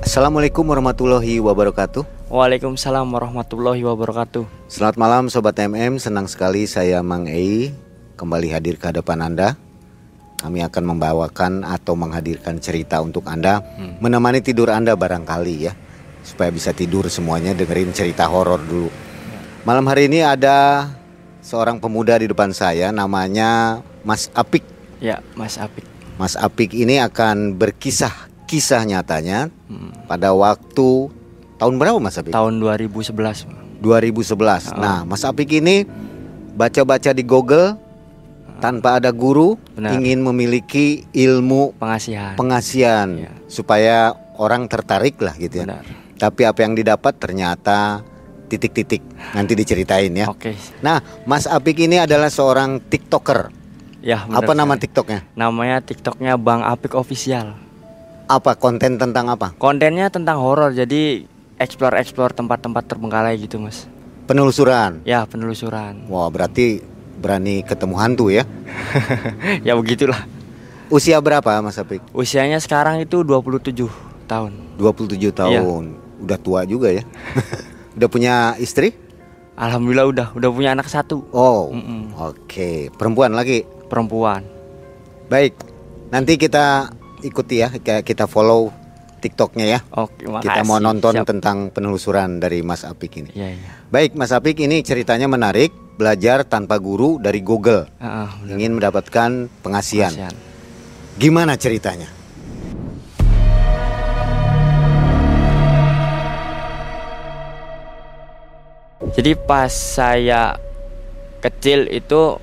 Assalamualaikum warahmatullahi wabarakatuh. Waalaikumsalam warahmatullahi wabarakatuh. Selamat malam Sobat MM, senang sekali saya Mang Ei kembali hadir ke hadapan Anda. Kami akan membawakan atau menghadirkan cerita untuk Anda, hmm. menemani tidur Anda barangkali ya, supaya bisa tidur semuanya dengerin cerita horor dulu. Malam hari ini ada seorang pemuda di depan saya, namanya Mas Apik. Ya, Mas Apik. Mas Apik ini akan berkisah kisah nyatanya hmm. pada waktu tahun berapa Mas Apik? Tahun 2011. 2011. Oh. Nah, Mas Apik ini baca-baca di Google tanpa ada guru Benar. ingin memiliki ilmu pengasihan pengasihan ya. supaya orang tertarik lah gitu ya. Benar. Tapi apa yang didapat ternyata titik-titik nanti diceritain ya. Oke. Nah, Mas Apik ini adalah seorang TikToker. Ya. Apa nama TikToknya? Namanya TikToknya Bang Apik Official. Apa konten tentang apa? Kontennya tentang horor, jadi explore-explore tempat-tempat terbengkalai gitu, Mas. Penelusuran. Ya, penelusuran. Wah, berarti berani ketemu hantu ya? ya begitulah. Usia berapa Mas Apik? Usianya sekarang itu 27 tahun. 27 tahun. Ya. Udah tua juga ya. udah punya istri? Alhamdulillah udah, udah punya anak satu. Oh. Mm -mm. Oke, okay. perempuan lagi? Perempuan. Baik. Nanti kita ikuti ya kita follow TikToknya ya. Oke, makasih. Kita mau nonton Siap. tentang penelusuran dari Mas Apik ini. Ya, ya. Baik, Mas Apik ini ceritanya menarik. Belajar tanpa guru dari Google. Uh, uh, Ingin mendapatkan pengasihan. pengasihan. Gimana ceritanya? Jadi pas saya kecil itu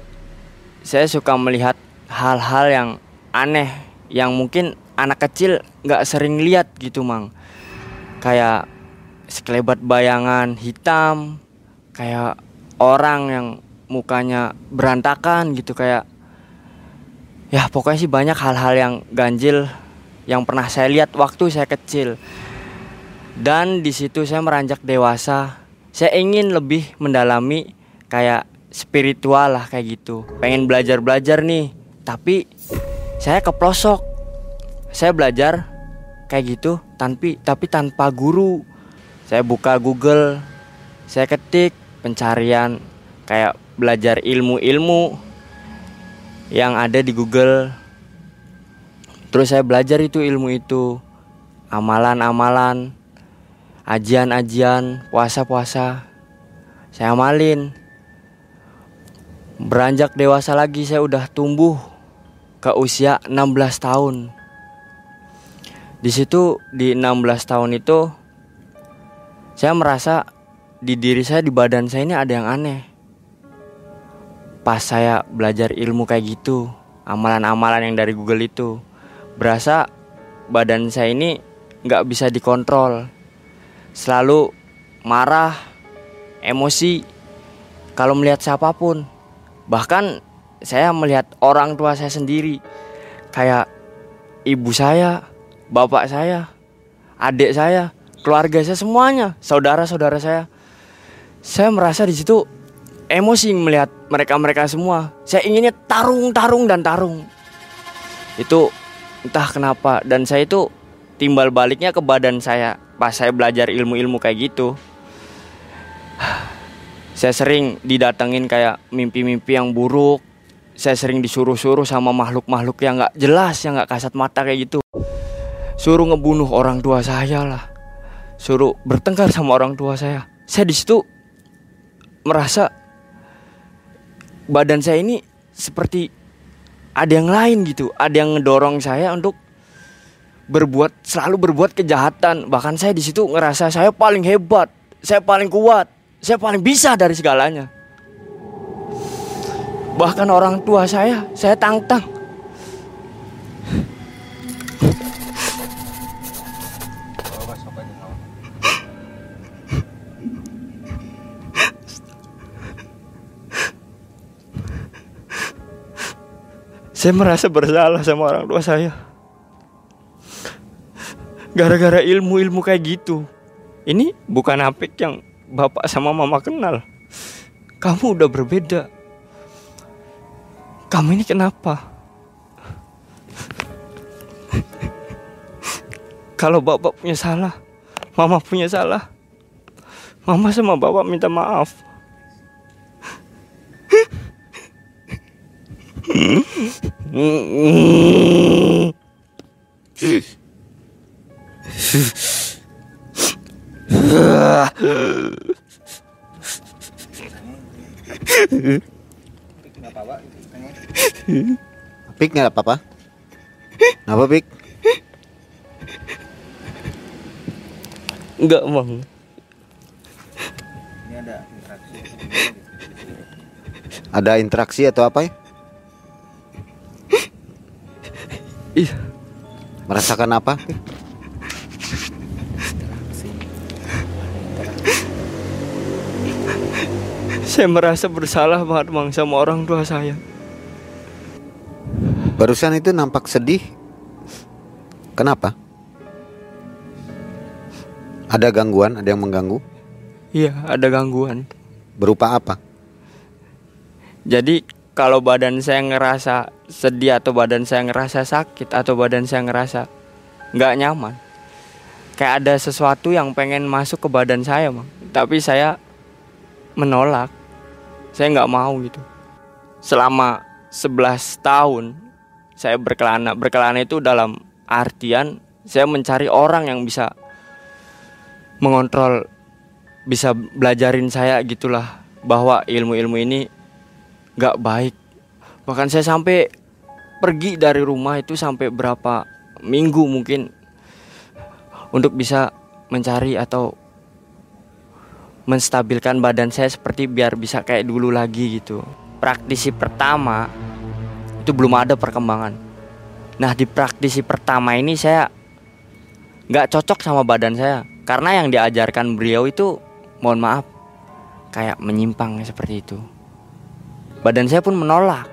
saya suka melihat hal-hal yang aneh yang mungkin anak kecil nggak sering lihat gitu mang. Kayak sekelebat bayangan hitam kayak orang yang mukanya berantakan gitu kayak ya pokoknya sih banyak hal-hal yang ganjil yang pernah saya lihat waktu saya kecil. Dan di situ saya meranjak dewasa. Saya ingin lebih mendalami kayak spiritual lah kayak gitu. Pengen belajar belajar nih tapi saya ke pelosok. Saya belajar kayak gitu tapi tapi tanpa guru. Saya buka Google saya ketik pencarian kayak belajar ilmu-ilmu yang ada di Google. Terus saya belajar itu ilmu itu amalan-amalan ajian-ajian puasa-puasa. Saya amalin. Beranjak dewasa lagi saya udah tumbuh ke usia 16 tahun. Di situ di 16 tahun itu saya merasa di diri saya di badan saya ini ada yang aneh. Pas saya belajar ilmu kayak gitu, amalan-amalan yang dari Google itu, berasa badan saya ini nggak bisa dikontrol. Selalu marah, emosi kalau melihat siapa pun. Bahkan saya melihat orang tua saya sendiri kayak ibu saya, bapak saya, adik saya, keluarga saya semuanya, saudara-saudara saya. Saya merasa di situ emosi melihat mereka-mereka semua. Saya inginnya tarung, tarung dan tarung. Itu entah kenapa dan saya itu timbal baliknya ke badan saya pas saya belajar ilmu-ilmu kayak gitu. Saya sering didatengin kayak mimpi-mimpi yang buruk, saya sering disuruh-suruh sama makhluk-makhluk yang nggak jelas yang nggak kasat mata kayak gitu. Suruh ngebunuh orang tua saya lah. Suruh bertengkar sama orang tua saya. Saya di situ merasa badan saya ini seperti ada yang lain gitu. Ada yang ngedorong saya untuk berbuat selalu berbuat kejahatan. Bahkan saya di situ ngerasa saya paling hebat saya paling kuat saya paling bisa dari segalanya Bahkan orang tua saya, saya tantang. Saya merasa bersalah sama orang tua saya. Gara-gara ilmu-ilmu kayak gitu. Ini bukan Apik yang bapak sama mama kenal. Kamu udah berbeda kamu ini kenapa? Kalau bapak punya salah, mama punya salah. Mama sama bapak minta maaf. Pik nggak apa-apa? Apa Pik? Enggak, Bang. Ada interaksi atau apa ya? Iya. Merasakan apa? Saya merasa bersalah banget, Bang, sama orang tua saya. Barusan itu nampak sedih. Kenapa? Ada gangguan, ada yang mengganggu? Iya, ada gangguan. Berupa apa? Jadi kalau badan saya ngerasa sedih atau badan saya ngerasa sakit atau badan saya ngerasa nggak nyaman, kayak ada sesuatu yang pengen masuk ke badan saya, Bang. Tapi saya menolak. Saya nggak mau gitu. Selama 11 tahun saya berkelana. Berkelana itu dalam artian saya mencari orang yang bisa mengontrol bisa belajarin saya gitulah bahwa ilmu-ilmu ini nggak baik bahkan saya sampai pergi dari rumah itu sampai berapa minggu mungkin untuk bisa mencari atau menstabilkan badan saya seperti biar bisa kayak dulu lagi gitu praktisi pertama itu belum ada perkembangan. Nah di praktisi pertama ini saya nggak cocok sama badan saya. Karena yang diajarkan beliau itu mohon maaf kayak menyimpang seperti itu. Badan saya pun menolak.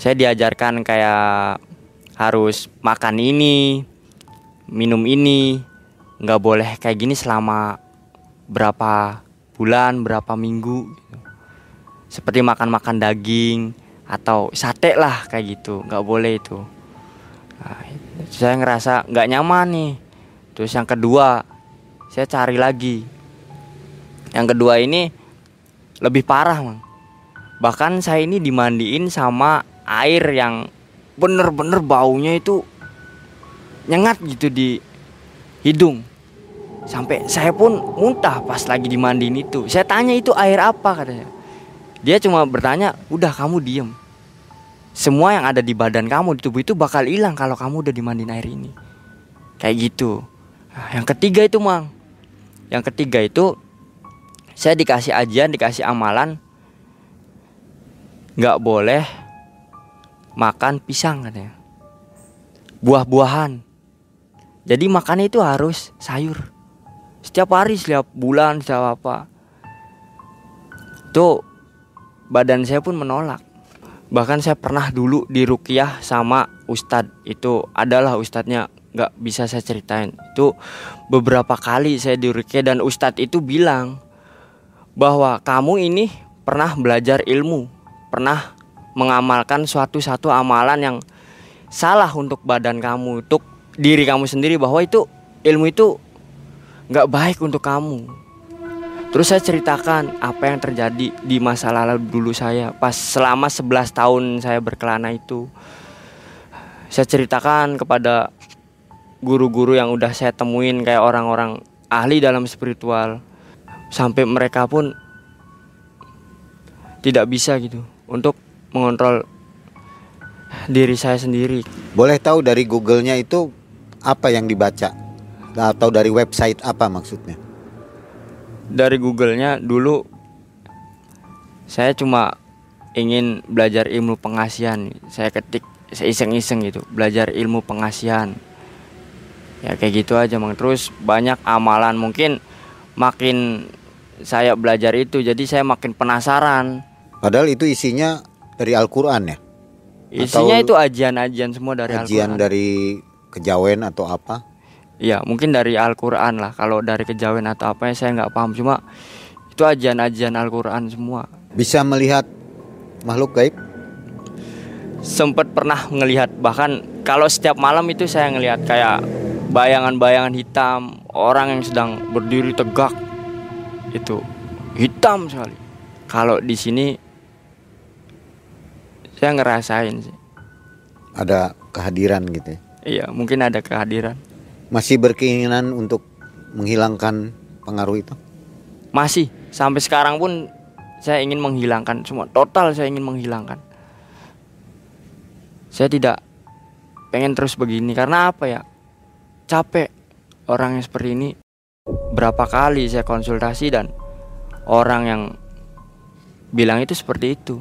Saya diajarkan kayak harus makan ini minum ini nggak boleh kayak gini selama berapa bulan berapa minggu gitu. Seperti makan-makan daging atau sate lah kayak gitu. Nggak boleh itu. Nah, saya ngerasa nggak nyaman nih. Terus yang kedua saya cari lagi. Yang kedua ini lebih parah mang. Bahkan saya ini dimandiin sama air yang bener-bener baunya itu nyengat gitu di hidung. Sampai saya pun muntah pas lagi dimandiin itu. Saya tanya itu air apa? katanya dia cuma bertanya udah kamu diem. Semua yang ada di badan kamu di tubuh itu bakal hilang kalau kamu udah dimandiin air ini. Kayak gitu. Nah, yang ketiga itu mang. Yang ketiga itu saya dikasih ajian dikasih amalan. Nggak boleh makan pisang katanya. Buah-buahan. Jadi makannya itu harus sayur. Setiap hari setiap bulan setiap apa. Tuh badan saya pun menolak. Bahkan saya pernah dulu di rukiah sama ustadz itu adalah ustadznya nggak bisa saya ceritain. Itu beberapa kali saya di rukiah dan ustadz itu bilang bahwa kamu ini pernah belajar ilmu pernah mengamalkan suatu satu amalan yang salah untuk badan kamu untuk diri kamu sendiri bahwa itu ilmu itu nggak baik untuk kamu Terus saya ceritakan apa yang terjadi di masa lalu dulu saya pas selama 11 tahun saya berkelana itu. Saya ceritakan kepada guru-guru yang udah saya temuin kayak orang-orang ahli dalam spiritual sampai mereka pun tidak bisa gitu untuk mengontrol diri saya sendiri. Boleh tahu dari Google-nya itu apa yang dibaca atau dari website apa maksudnya? Dari Google-nya dulu saya cuma ingin belajar ilmu pengasihan. Saya ketik saya iseng-iseng gitu, belajar ilmu pengasihan. Ya kayak gitu aja, Mang. Terus banyak amalan mungkin makin saya belajar itu jadi saya makin penasaran. Padahal itu isinya dari Al-Qur'an ya? Isinya Atau itu ajian-ajian semua dari Al-Qur'an. dari kejawen atau apa? Iya, mungkin dari Al-Qur'an lah. Kalau dari kejawen atau apa saya nggak paham. Cuma itu ajian-ajian Al-Qur'an semua. Bisa melihat makhluk gaib? sempat pernah ngelihat bahkan kalau setiap malam itu saya ngelihat kayak bayangan-bayangan hitam orang yang sedang berdiri tegak itu hitam sekali kalau di sini saya ngerasain sih ada kehadiran gitu ya? iya mungkin ada kehadiran masih berkeinginan untuk menghilangkan pengaruh itu? Masih. Sampai sekarang pun saya ingin menghilangkan semua. Total saya ingin menghilangkan. Saya tidak pengen terus begini. Karena apa ya? Capek orang yang seperti ini. Berapa kali saya konsultasi dan orang yang bilang itu seperti itu.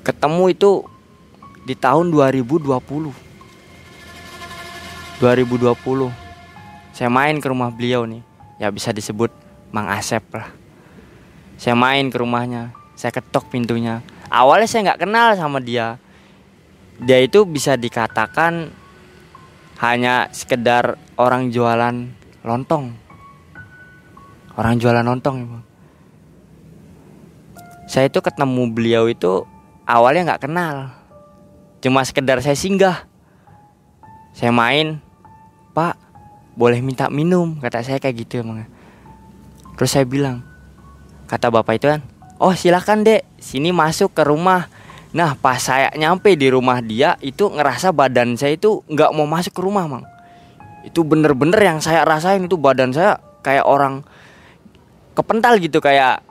Ketemu itu di tahun 2020 2020 saya main ke rumah beliau nih. Ya bisa disebut Mang Asep lah. Saya main ke rumahnya. Saya ketok pintunya. Awalnya saya nggak kenal sama dia. Dia itu bisa dikatakan hanya sekedar orang jualan lontong. Orang jualan lontong ya bang saya itu ketemu beliau itu awalnya nggak kenal. Cuma sekedar saya singgah. Saya main pak boleh minta minum kata saya kayak gitu emang terus saya bilang kata bapak itu kan oh silakan dek sini masuk ke rumah Nah pas saya nyampe di rumah dia itu ngerasa badan saya itu nggak mau masuk ke rumah mang. Itu bener-bener yang saya rasain itu badan saya kayak orang kepental gitu kayak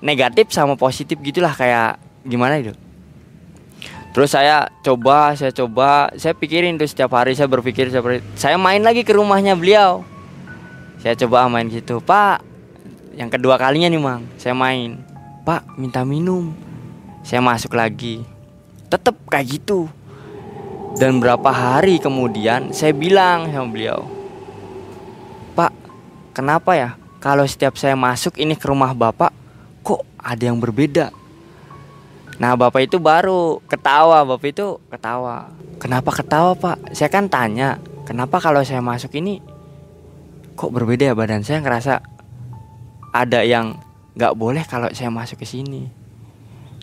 negatif sama positif gitulah kayak gimana itu. Terus saya coba, saya coba, saya pikirin tuh setiap hari saya berpikir seperti saya main lagi ke rumahnya beliau. Saya coba main gitu, Pak. Yang kedua kalinya nih, Mang. Saya main. Pak, minta minum saya masuk lagi tetap kayak gitu dan berapa hari kemudian saya bilang sama beliau Pak kenapa ya kalau setiap saya masuk ini ke rumah bapak kok ada yang berbeda Nah bapak itu baru ketawa Bapak itu ketawa. Kenapa ketawa pak? Saya kan tanya Kenapa kalau saya masuk ini Kok berbeda ya badan? Saya ngerasa Ada yang nggak boleh kalau saya masuk ke sini.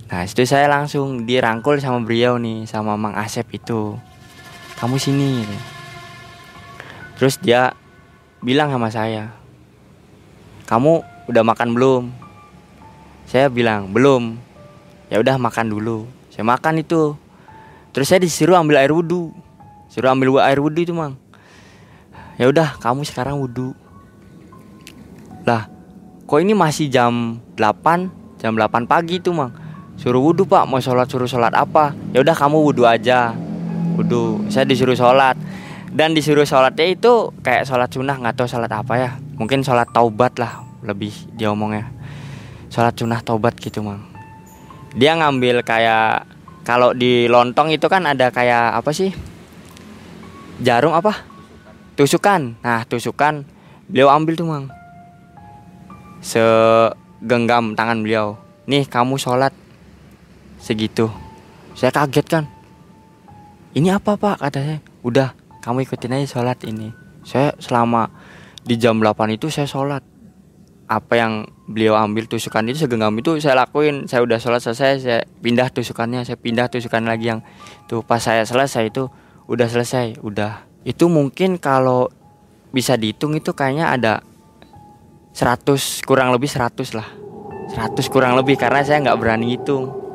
Nah itu saya langsung dirangkul sama beliau nih sama Mang Asep itu. Kamu sini terus dia bilang sama saya kamu udah makan belum? Saya bilang belum ya udah makan dulu. Saya makan itu. Terus saya disuruh ambil air wudhu. Suruh ambil air wudhu itu mang. Ya udah kamu sekarang wudhu. Lah kok ini masih jam 8 jam 8 pagi tuh mang. Suruh wudhu pak. Mau sholat suruh sholat apa? Ya udah kamu wudhu aja. Wudhu. Saya disuruh sholat. Dan disuruh sholatnya itu kayak sholat sunnah. Nggak tahu sholat apa ya. Mungkin sholat taubat lah lebih dia omongnya. Sholat sunnah taubat gitu mang dia ngambil kayak kalau di lontong itu kan ada kayak apa sih? Jarum apa? Tusukan. Nah tusukan. Beliau ambil tuh mang. Segenggam tangan beliau. Nih kamu sholat. Segitu. Saya kaget kan. Ini apa pak? Kata saya. Udah kamu ikutin aja sholat ini. Saya selama di jam 8 itu saya sholat apa yang beliau ambil tusukan itu segenggam itu saya lakuin. Saya udah sholat selesai saya pindah tusukannya saya pindah tusukan lagi yang tuh pas saya selesai itu udah selesai udah. Itu mungkin kalau bisa dihitung itu kayaknya ada 100 kurang lebih 100 lah. 100 kurang lebih karena saya nggak berani hitung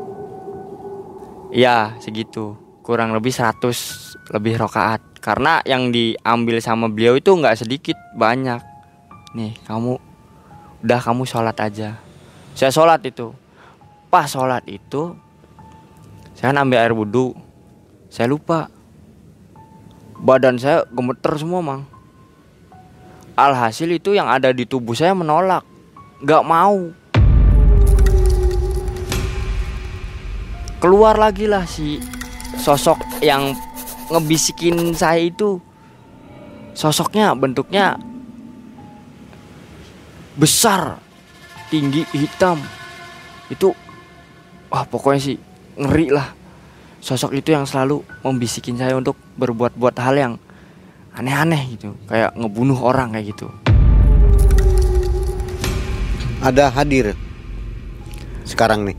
Iya segitu. Kurang lebih 100 lebih rokaat. Karena yang diambil sama beliau itu nggak sedikit banyak. Nih kamu udah kamu sholat aja. Saya sholat itu. Pas sholat itu saya kan ambil air wudhu. Saya lupa. Badan saya gemeter semua mang. Alhasil itu yang ada di tubuh saya menolak. Nggak mau. Keluar lagi lah si sosok yang ngebisikin saya itu. Sosoknya bentuknya besar tinggi hitam itu wah pokoknya sih ngeri lah sosok itu yang selalu membisikin saya untuk berbuat-buat hal yang aneh-aneh gitu kayak ngebunuh orang kayak gitu ada hadir sekarang nih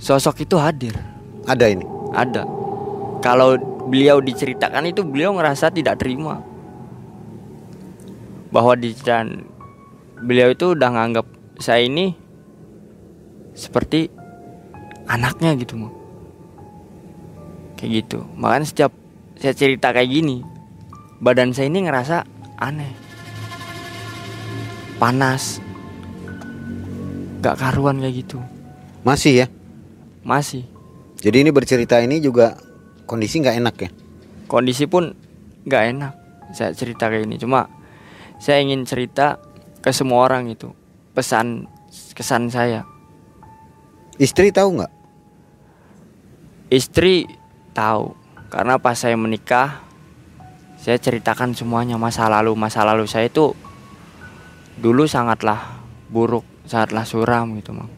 Sosok itu hadir. Ada ini. Ada. kalau beliau diceritakan itu beliau ngerasa tidak terima bahwa di dan beliau itu udah nganggap saya ini seperti anaknya gitu mau kayak gitu. Makanya setiap saya cerita kayak gini badan saya ini ngerasa aneh. Panas. Gak karuan kayak gitu. Masih ya. masih. Jadi ini bercerita ini juga kondisi nggak enak ya. kondisi pun nggak enak saya cerita kayak ini cuma saya ingin cerita ke semua orang itu pesan kesan saya. Istri tahu nggak? istri tahu karena pas saya menikah saya ceritakan semuanya masa lalu masa lalu saya itu dulu sangatlah buruk sangatlah suram gitu mang.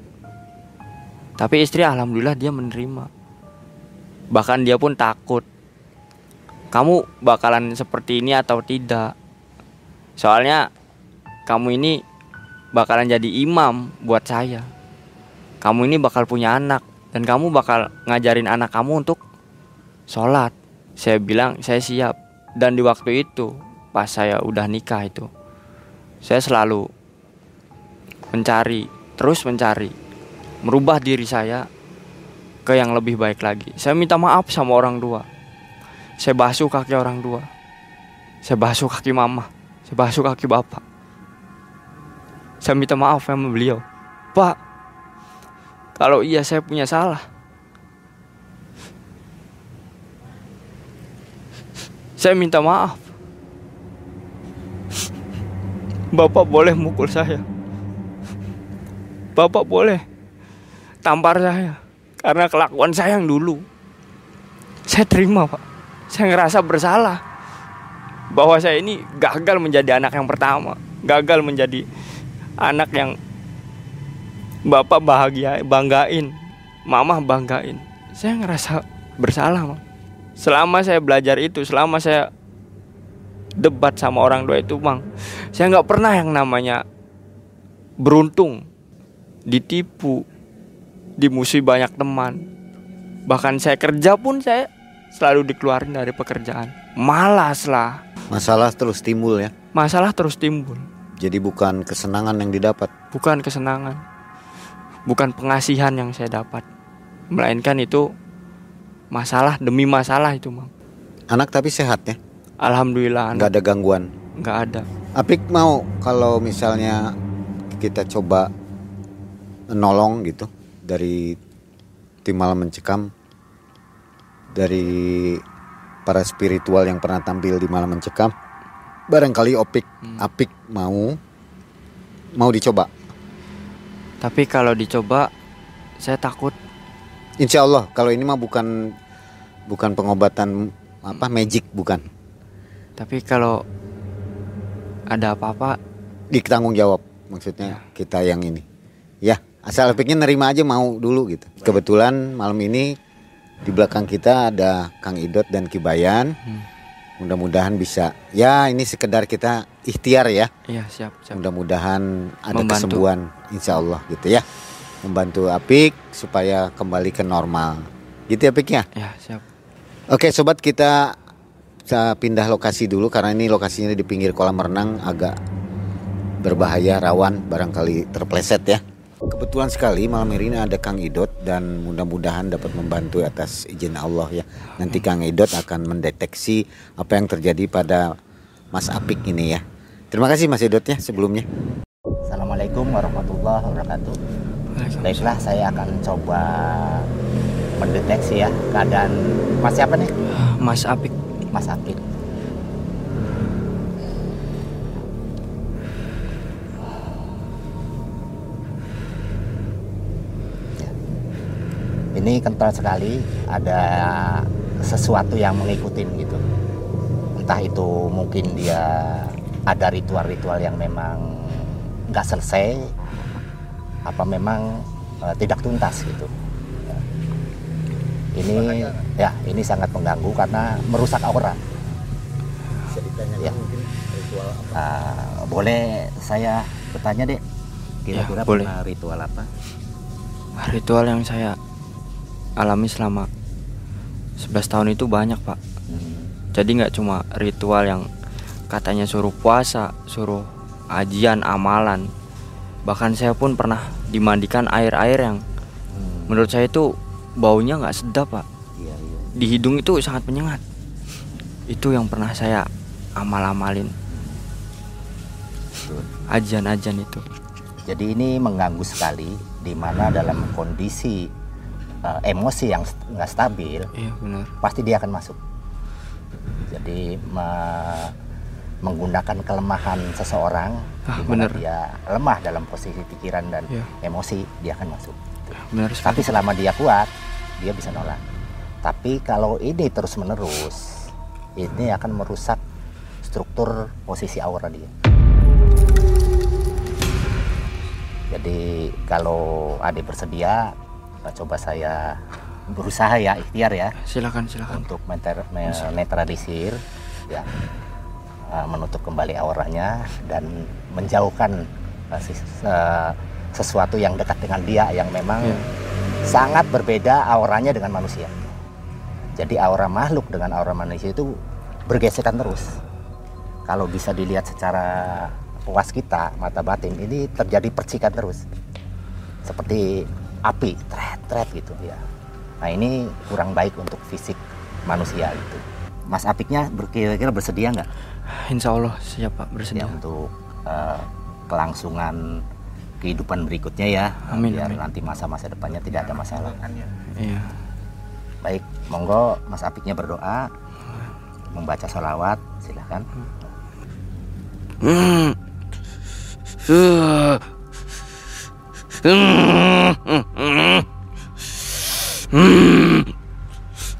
Tapi istri alhamdulillah dia menerima. Bahkan dia pun takut. Kamu bakalan seperti ini atau tidak? Soalnya kamu ini bakalan jadi imam buat saya. Kamu ini bakal punya anak dan kamu bakal ngajarin anak kamu untuk sholat. Saya bilang saya siap. Dan di waktu itu pas saya udah nikah itu saya selalu mencari terus mencari merubah diri saya ke yang lebih baik lagi. Saya minta maaf sama orang tua. Saya basuh kaki orang tua. Saya basuh kaki mama. Saya basuh kaki bapak saya minta maaf sama beliau. Pak kalau iya saya punya salah. Saya minta maaf. Bapak boleh mukul saya. Bapak boleh tampar saya. Karena kelakuan saya yang dulu. Saya terima pak. Saya ngerasa bersalah. Bahwa saya ini gagal menjadi anak yang pertama. Gagal menjadi anak yang bapak bahagia banggain mama banggain. Saya ngerasa bersalah selama saya belajar itu selama saya debat sama orang tua itu bang saya nggak pernah yang namanya beruntung ditipu dimusuhi banyak teman. Bahkan saya kerja pun saya selalu dikeluarin dari pekerjaan. Malas lah. Masalah terus timbul ya. masalah terus timbul Jadi bukan kesenangan yang didapat. bukan kesenangan bukan pengasihan yang saya dapat melainkan itu masalah demi masalah itu bang Anak tapi sehat ya. alhamdulillah Nggak ada gangguan. nggak ada Apik mau kalau misalnya kita coba nolong gitu dari tim malam mencekam dari para spiritual yang pernah tampil di malam mencekam barangkali opik apik mau mau dicoba. Tapi kalau dicoba saya takut. Insya Allah kalau ini mah bukan bukan pengobatan apa magic bukan. Tapi kalau ada apa-apa ditanggung jawab maksudnya kita yang ini. Ya asal piknya nerima aja mau dulu gitu. Kebetulan malam ini di belakang kita ada Kang Idot dan Kibayan mudah-mudahan bisa. Ya ini sekedar kita ikhtiar ya. Iya siap siap. Mudah-mudahan ada Membantu. kesembuhan insya Allah gitu ya. Membantu Apik supaya kembali ke normal. Gitu ya Pik ya? Ya siap. Oke sobat kita kita pindah lokasi dulu karena ini lokasinya di pinggir kolam renang agak berbahaya rawan barangkali terpleset ya. Kebetulan sekali malam hari ini ada Kang Idot dan mudah-mudahan dapat membantu atas izin Allah ya. Nanti Kang Idot akan mendeteksi apa yang terjadi pada Mas Apik ini ya. Terima kasih Mas Idot ya sebelumnya. Assalamualaikum warahmatullahi wabarakatuh. Baiklah, saya akan coba mendeteksi ya keadaan Mas siapa nih? Mas Apik Mas Apik. Ini kental sekali ada sesuatu yang mengikuti gitu. Entah itu mungkin dia ada ritual-ritual yang memang nggak selesai apa memang eh, tidak tuntas gitu. Ya. Ini ya ini sangat mengganggu karena merusak aura. Ya. Ah, boleh saya bertanya dek kira-kira Ya, boleh. ritual apa? ritual yang saya alami selama 11 tahun itu banyak pak Hmm. jadi nggak cuma ritual yang katanya suruh puasa suruh ajian amalan bahkan saya pun pernah dimandikan air-air yang Hmm. menurut saya itu baunya nggak sedap pak Iya, iya. di hidung itu sangat menyengat itu yang pernah saya amal-amalin ajian-ajian itu Jadi ini mengganggu sekali di mana dalam kondisi eh, emosi yang nggak stabil iya benar pasti dia akan masuk. Jadi me- menggunakan kelemahan seseorang Ah, benar. dia lemah dalam posisi pikiran dan Iya. emosi dia akan masuk. benar sekali Tapi selama dia kuat dia bisa nolak. Tapi kalau ini terus menerus ini akan merusak struktur posisi aura dia. Jadi kalau adik bersedia, coba saya berusaha ya ikhtiar ya silakan silakan untuk menetralisir ya eh, menutup kembali auranya dan menjauhkan eh, eh, sesuatu yang dekat dengan dia yang memang Iya. sangat berbeda auranya dengan manusia. Jadi aura makhluk dengan aura manusia itu bergesekan terus. Kalau bisa dilihat secara puas kita, mata batin, ini terjadi percikan terus. Seperti api, tret-tret gitu ya. Nah ini kurang baik untuk fisik manusia gitu. Mas Apiknya kira-kira bersedia nggak insya Allah siap pak ya bersedia untuk eh, kelangsungan kehidupan berikutnya ya, Amin, biar amin. nanti masa-masa depannya tidak ada masalah. iya Baik, monggo Mas Apiknya berdoa, membaca sholawat, silahkan. Astagfirullah Sholawatnya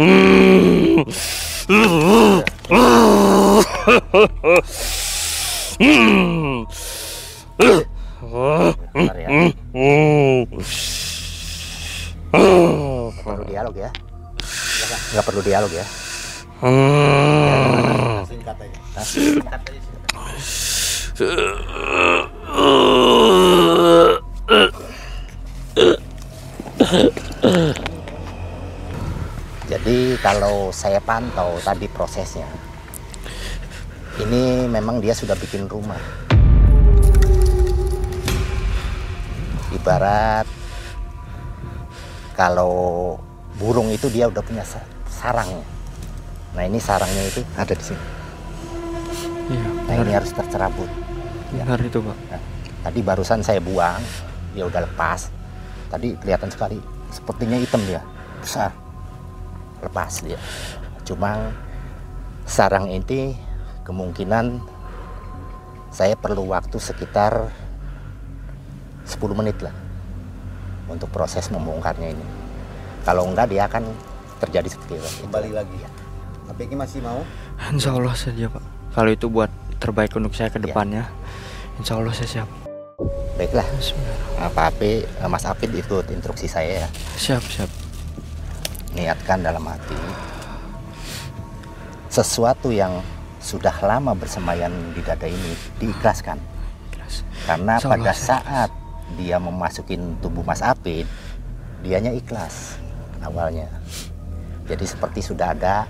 Bentar ya. Perlu dialog ya. Nggak perlu dialog ya. Singkat aja. Hah? Singkat aja. singkat. Jadi kalau saya pantau tadi prosesnya, ini memang dia sudah bikin rumah. Ibarat kalau burung itu dia udah punya sa- sarang. Nah ini sarangnya itu ada di sini. Iya Nah benar ini harus tercerabut. Ya. Benar itu pak Nah, tadi barusan saya buang, dia udah lepas. Tadi kelihatan sekali, sepertinya hitam dia, besar. Lepas dia. Cuma sarang ini kemungkinan saya perlu waktu sekitar 10 menit lah untuk proses membongkarnya ini. Kalau enggak dia akan terjadi seperti itu. Kembali lagi ya. Tapi ini masih mau? Insya Allah sedia pak Kalau itu buat terbaik untuk saya ke Iya. depannya Insya Allah saya siap Baiklah, Bismillah. Pak Apit, Mas Apit ikut instruksi saya ya. Siap siap niatkan dalam hati sesuatu yang sudah lama bersemayam di dada ini diikhlaskan. Ikhlas. karena pada saat dia memasukin tubuh Mas Apit dianya ikhlas awalnya. Jadi seperti sudah ada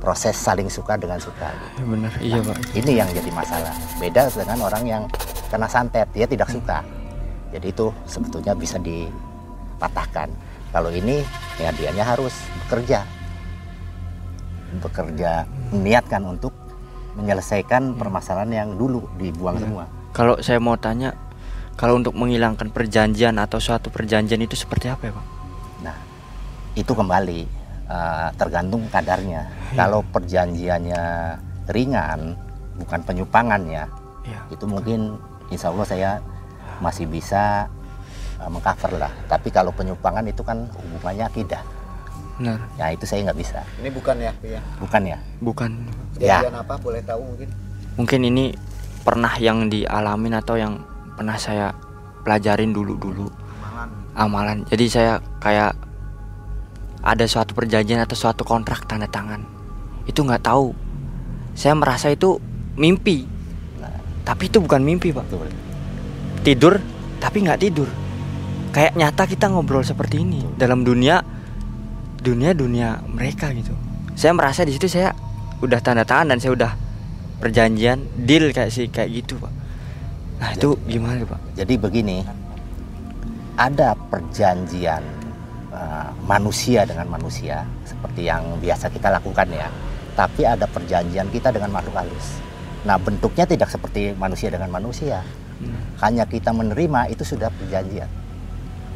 proses saling suka dengan suka. Ya, benar. Iya pak. Ini yang jadi masalah. Beda dengan orang yang kena santet dia tidak suka. Jadi itu sebetulnya bisa dipatahkan kalau ini ya dianya harus bekerja. Bekerja niatkan untuk menyelesaikan permasalahan yang dulu dibuang semua. Kalau saya mau tanya Kalau untuk menghilangkan perjanjian atau suatu perjanjian itu seperti apa ya pak? nah itu kembali eh, tergantung kadarnya. Kalau perjanjiannya ringan bukan penyupangannya Iya itu mungkin insya Allah saya masih bisa uh, mengcover lah. Tapi kalau penyupangan itu kan hubungannya akidah. Benar. Ya itu saya nggak bisa. Ini bukan ya, ya. bukan ya? Bukan. Ya. Kejadian apa? Boleh tahu mungkin? mungkin ini pernah yang dialamin atau yang pernah saya pelajarin dulu-dulu. Malan. amalan. Jadi saya kayak ada suatu perjanjian atau suatu kontrak tanda tangan. Itu nggak tahu. Saya merasa itu mimpi. Nah, tapi itu bukan mimpi pak. Betul. Tidur tapi nggak tidur kayak nyata kita ngobrol seperti ini dalam dunia dunia dunia mereka gitu. Saya merasa di situ saya udah tanda tangan dan saya udah perjanjian deal kayak sih kayak gitu pak. Nah itu gimana pak? jadi begini ada perjanjian uh, manusia dengan manusia seperti yang biasa kita lakukan ya. Tapi ada perjanjian kita dengan makhluk halus. Nah bentuknya tidak seperti manusia dengan manusia. Hanya kita menerima itu sudah perjanjian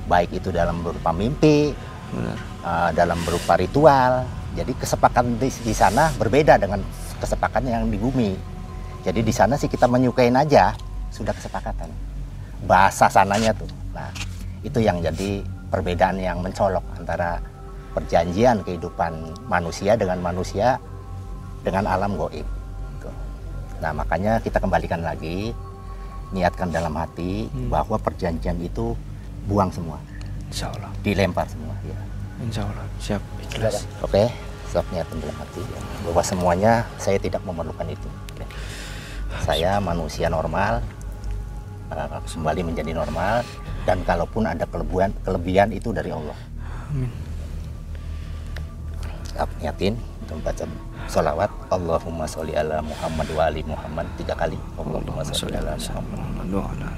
baik itu dalam berupa mimpi benar uh, dalam berupa ritual. Jadi kesepakatan di, di sana berbeda dengan kesepakatan yang di bumi. Jadi di sana sih kita menyukain aja sudah kesepakatan. Bahasa sananya tuh. Nah, itu yang jadi perbedaan yang mencolok antara perjanjian kehidupan manusia dengan manusia dengan alam goib. Gitu. Nah, makanya kita kembalikan lagi niatkan dalam hati Hmm. bahwa perjanjian itu buang semua, insya Allah dilempar semua ya. insya Allah siap ikhlas Oke, sok niatkan dalam hati ya. bahwa semuanya saya tidak memerlukan itu. ya. Saya manusia normal, uh, kembali menjadi normal, dan kalaupun ada kelebihan, kelebihan itu dari Allah. Amin. Niatin, untuk baca salawat Allahumma sholli ala Muhammad wa ali Muhammad tiga kali. Allahumma sholli ala Muhammad. Wa ala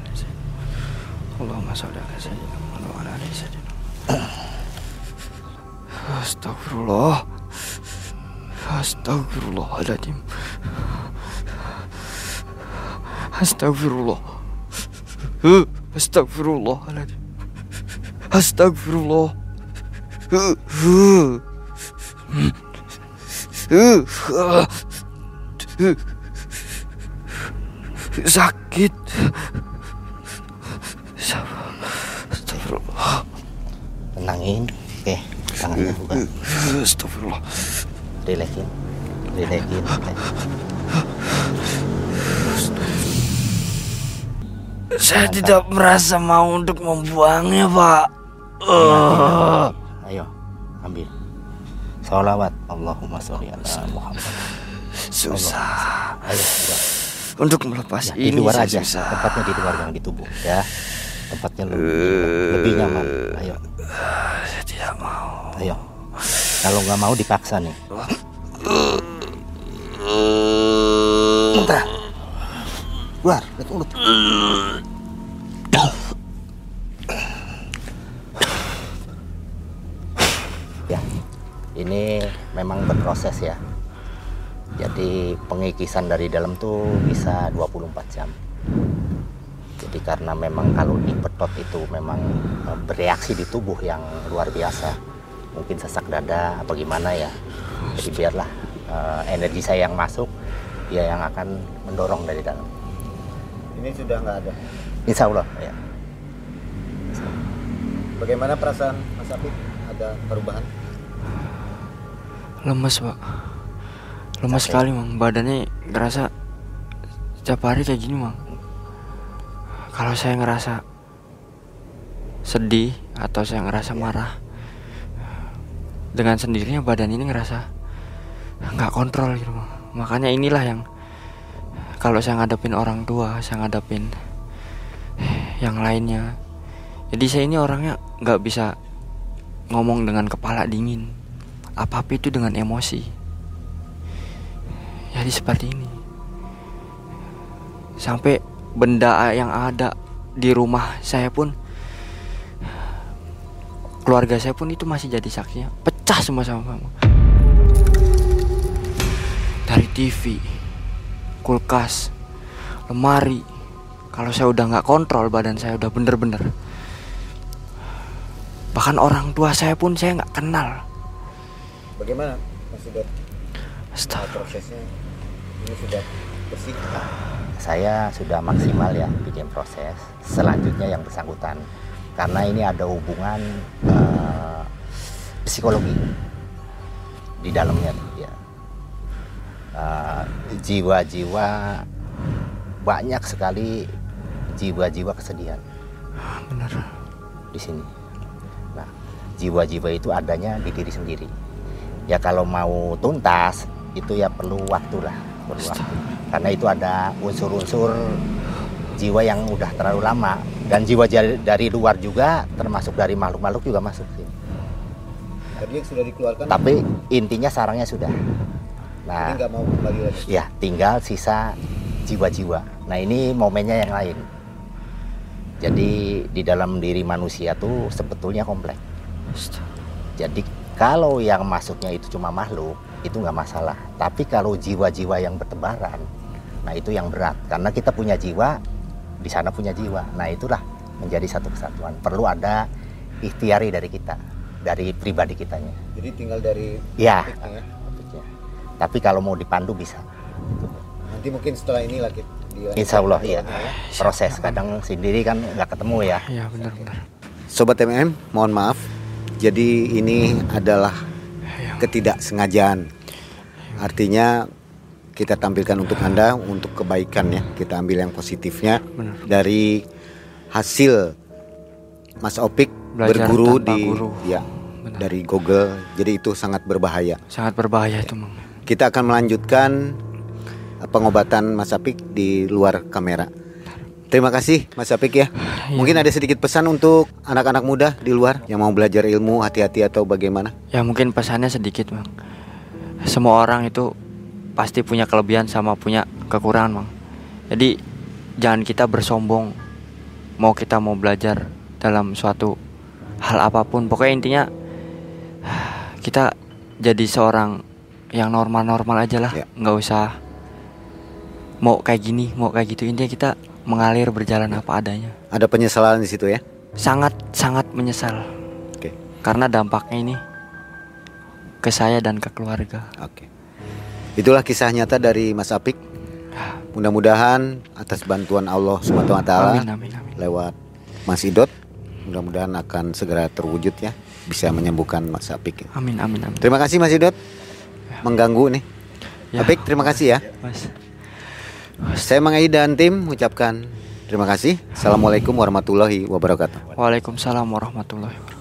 Allahumma sholli ala sayyidina Muhammad wa ala ali sayyidina Astagfirullah Astagfirullahaladzim Astagfirullah. Astagfirullahaladzim Astagfirullah. Huh. sakit Tenangin, oke, tangannya buka, Astagfirullah. Rilekin, rilekin. Saya tidak merasa mau untuk membuangnya pak. Oh. Ayo, ambil. Salawat Allahumma sholli ala Muhammad. Susah. Ayo. Untuk melepas Ya, di ini luar saya aja. susah. Tempatnya di luar yang di tubuh ya tempatnya lebih, lebih nyaman. Ayo. Saya tidak mau. Ayo. Kalau nggak mau dipaksa nih. Muntah keluar lihat mulut. Ya. Ini memang berproses ya. Jadi pengikisan dari dalam tuh bisa 24 jam jadi karena memang kalau dipetot itu memang eh, bereaksi di tubuh yang luar biasa mungkin sesak dada apa gimana ya jadi biarlah eh, energi saya yang masuk ya yang akan mendorong dari dalam Ini sudah nggak ada. insya Allah ya Bagaimana perasaan Mas Apik? Ada perubahan? Lemes pak Lemes Capek. sekali mang Badannya ngerasa Setiap hari kayak gini mang Kalau saya ngerasa Sedih Atau saya ngerasa marah Dengan sendirinya badan ini ngerasa nggak kontrol gitu Makanya inilah yang Kalau saya ngadepin orang tua Saya ngadepin Yang lainnya Jadi saya ini orangnya nggak bisa Ngomong dengan kepala dingin apa-apa itu dengan emosi. Jadi seperti ini. Sampai benda yang ada di rumah saya pun keluarga saya pun itu masih jadi saksinya. Pecah semua sama mama. Dari TV, kulkas, lemari. Kalau saya udah nggak kontrol badan saya udah bener-bener. Bahkan orang tua saya pun saya nggak kenal. Bagaimana Mas? Astagfirullah. prosesnya ini sudah bersih. Saya sudah maksimal ya bikin proses. Selanjutnya yang bersangkutan. Karena ini ada hubungan eh, psikologi di dalamnya ya. Eh, jiwa-jiwa banyak sekali jiwa-jiwa kesedihan. Benar. Di sini. Nah, jiwa-jiwa itu adanya di diri sendiri. Ya kalau mau tuntas itu ya perlu waktu lah, Karena itu ada unsur-unsur jiwa yang udah terlalu lama dan jiwa dari luar juga termasuk dari makhluk-makhluk juga masuk sih. Yang sudah dikeluarkan Tapi intinya sarangnya sudah. Nah, nggak mau kembali lagi. ya tinggal sisa jiwa-jiwa. Nah ini momennya yang lain. Jadi di dalam diri manusia tuh sebetulnya kompleks. Jadi kalau yang masuknya itu cuma makhluk itu nggak masalah. Tapi kalau jiwa-jiwa yang bertebaran, nah itu yang berat. Karena kita punya jiwa, di sana punya jiwa. Nah itulah menjadi satu kesatuan. Perlu ada ikhtiari dari kita, dari pribadi kitanya. Jadi tinggal dari Ya. topiknya ya. Topiknya. Tapi kalau mau dipandu bisa. Nanti mungkin setelah ini lagi Insya Allah ya proses kadang sendiri kan nggak ketemu ya iya benar benar Sobat MM, mohon maaf. Jadi ini adalah ketidaksengajaan. Artinya kita tampilkan untuk Anda untuk kebaikan ya. Kita ambil yang positifnya Benar. dari hasil Mas Opik Belajar berguru di guru. ya Benar. dari Google. Jadi itu sangat berbahaya. sangat berbahaya itu mang Kita akan melanjutkan pengobatan Mas Apik di luar kamera. Terima kasih Mas Apik ya. Mungkin ada sedikit pesan untuk anak-anak muda di luar yang mau belajar ilmu hati-hati atau bagaimana? ya mungkin pesannya sedikit mang semua orang itu pasti punya kelebihan sama punya kekurangan mang jadi jangan kita bersombong mau kita mau belajar dalam suatu hal apa pun pokoknya intinya kita jadi seorang yang normal-normal aja lah Ya. nggak usah mau kayak gini mau kayak gitu intinya kita mengalir berjalan apa adanya Ada penyesalan di situ ya? sangat sangat menyesal Oke. karena dampaknya ini ke saya dan ke keluarga. Oke. Itulah kisah nyata dari Mas Apik. Mudah-mudahan atas bantuan Allah Subhanahu wa taala Amin amin amin. lewat Mas Idot mudah-mudahan akan segera terwujud ya bisa menyembuhkan Mas Apik. Amin amin amin. Terima kasih Mas Idot. Mengganggu nih. Ya. Apik, terima kasih ya. Mas. Saya Mang Ai dan tim mengucapkan terima kasih. Assalamualaikum warahmatullahi wabarakatuh. Waalaikumsalam warahmatullahi wabarakatuh.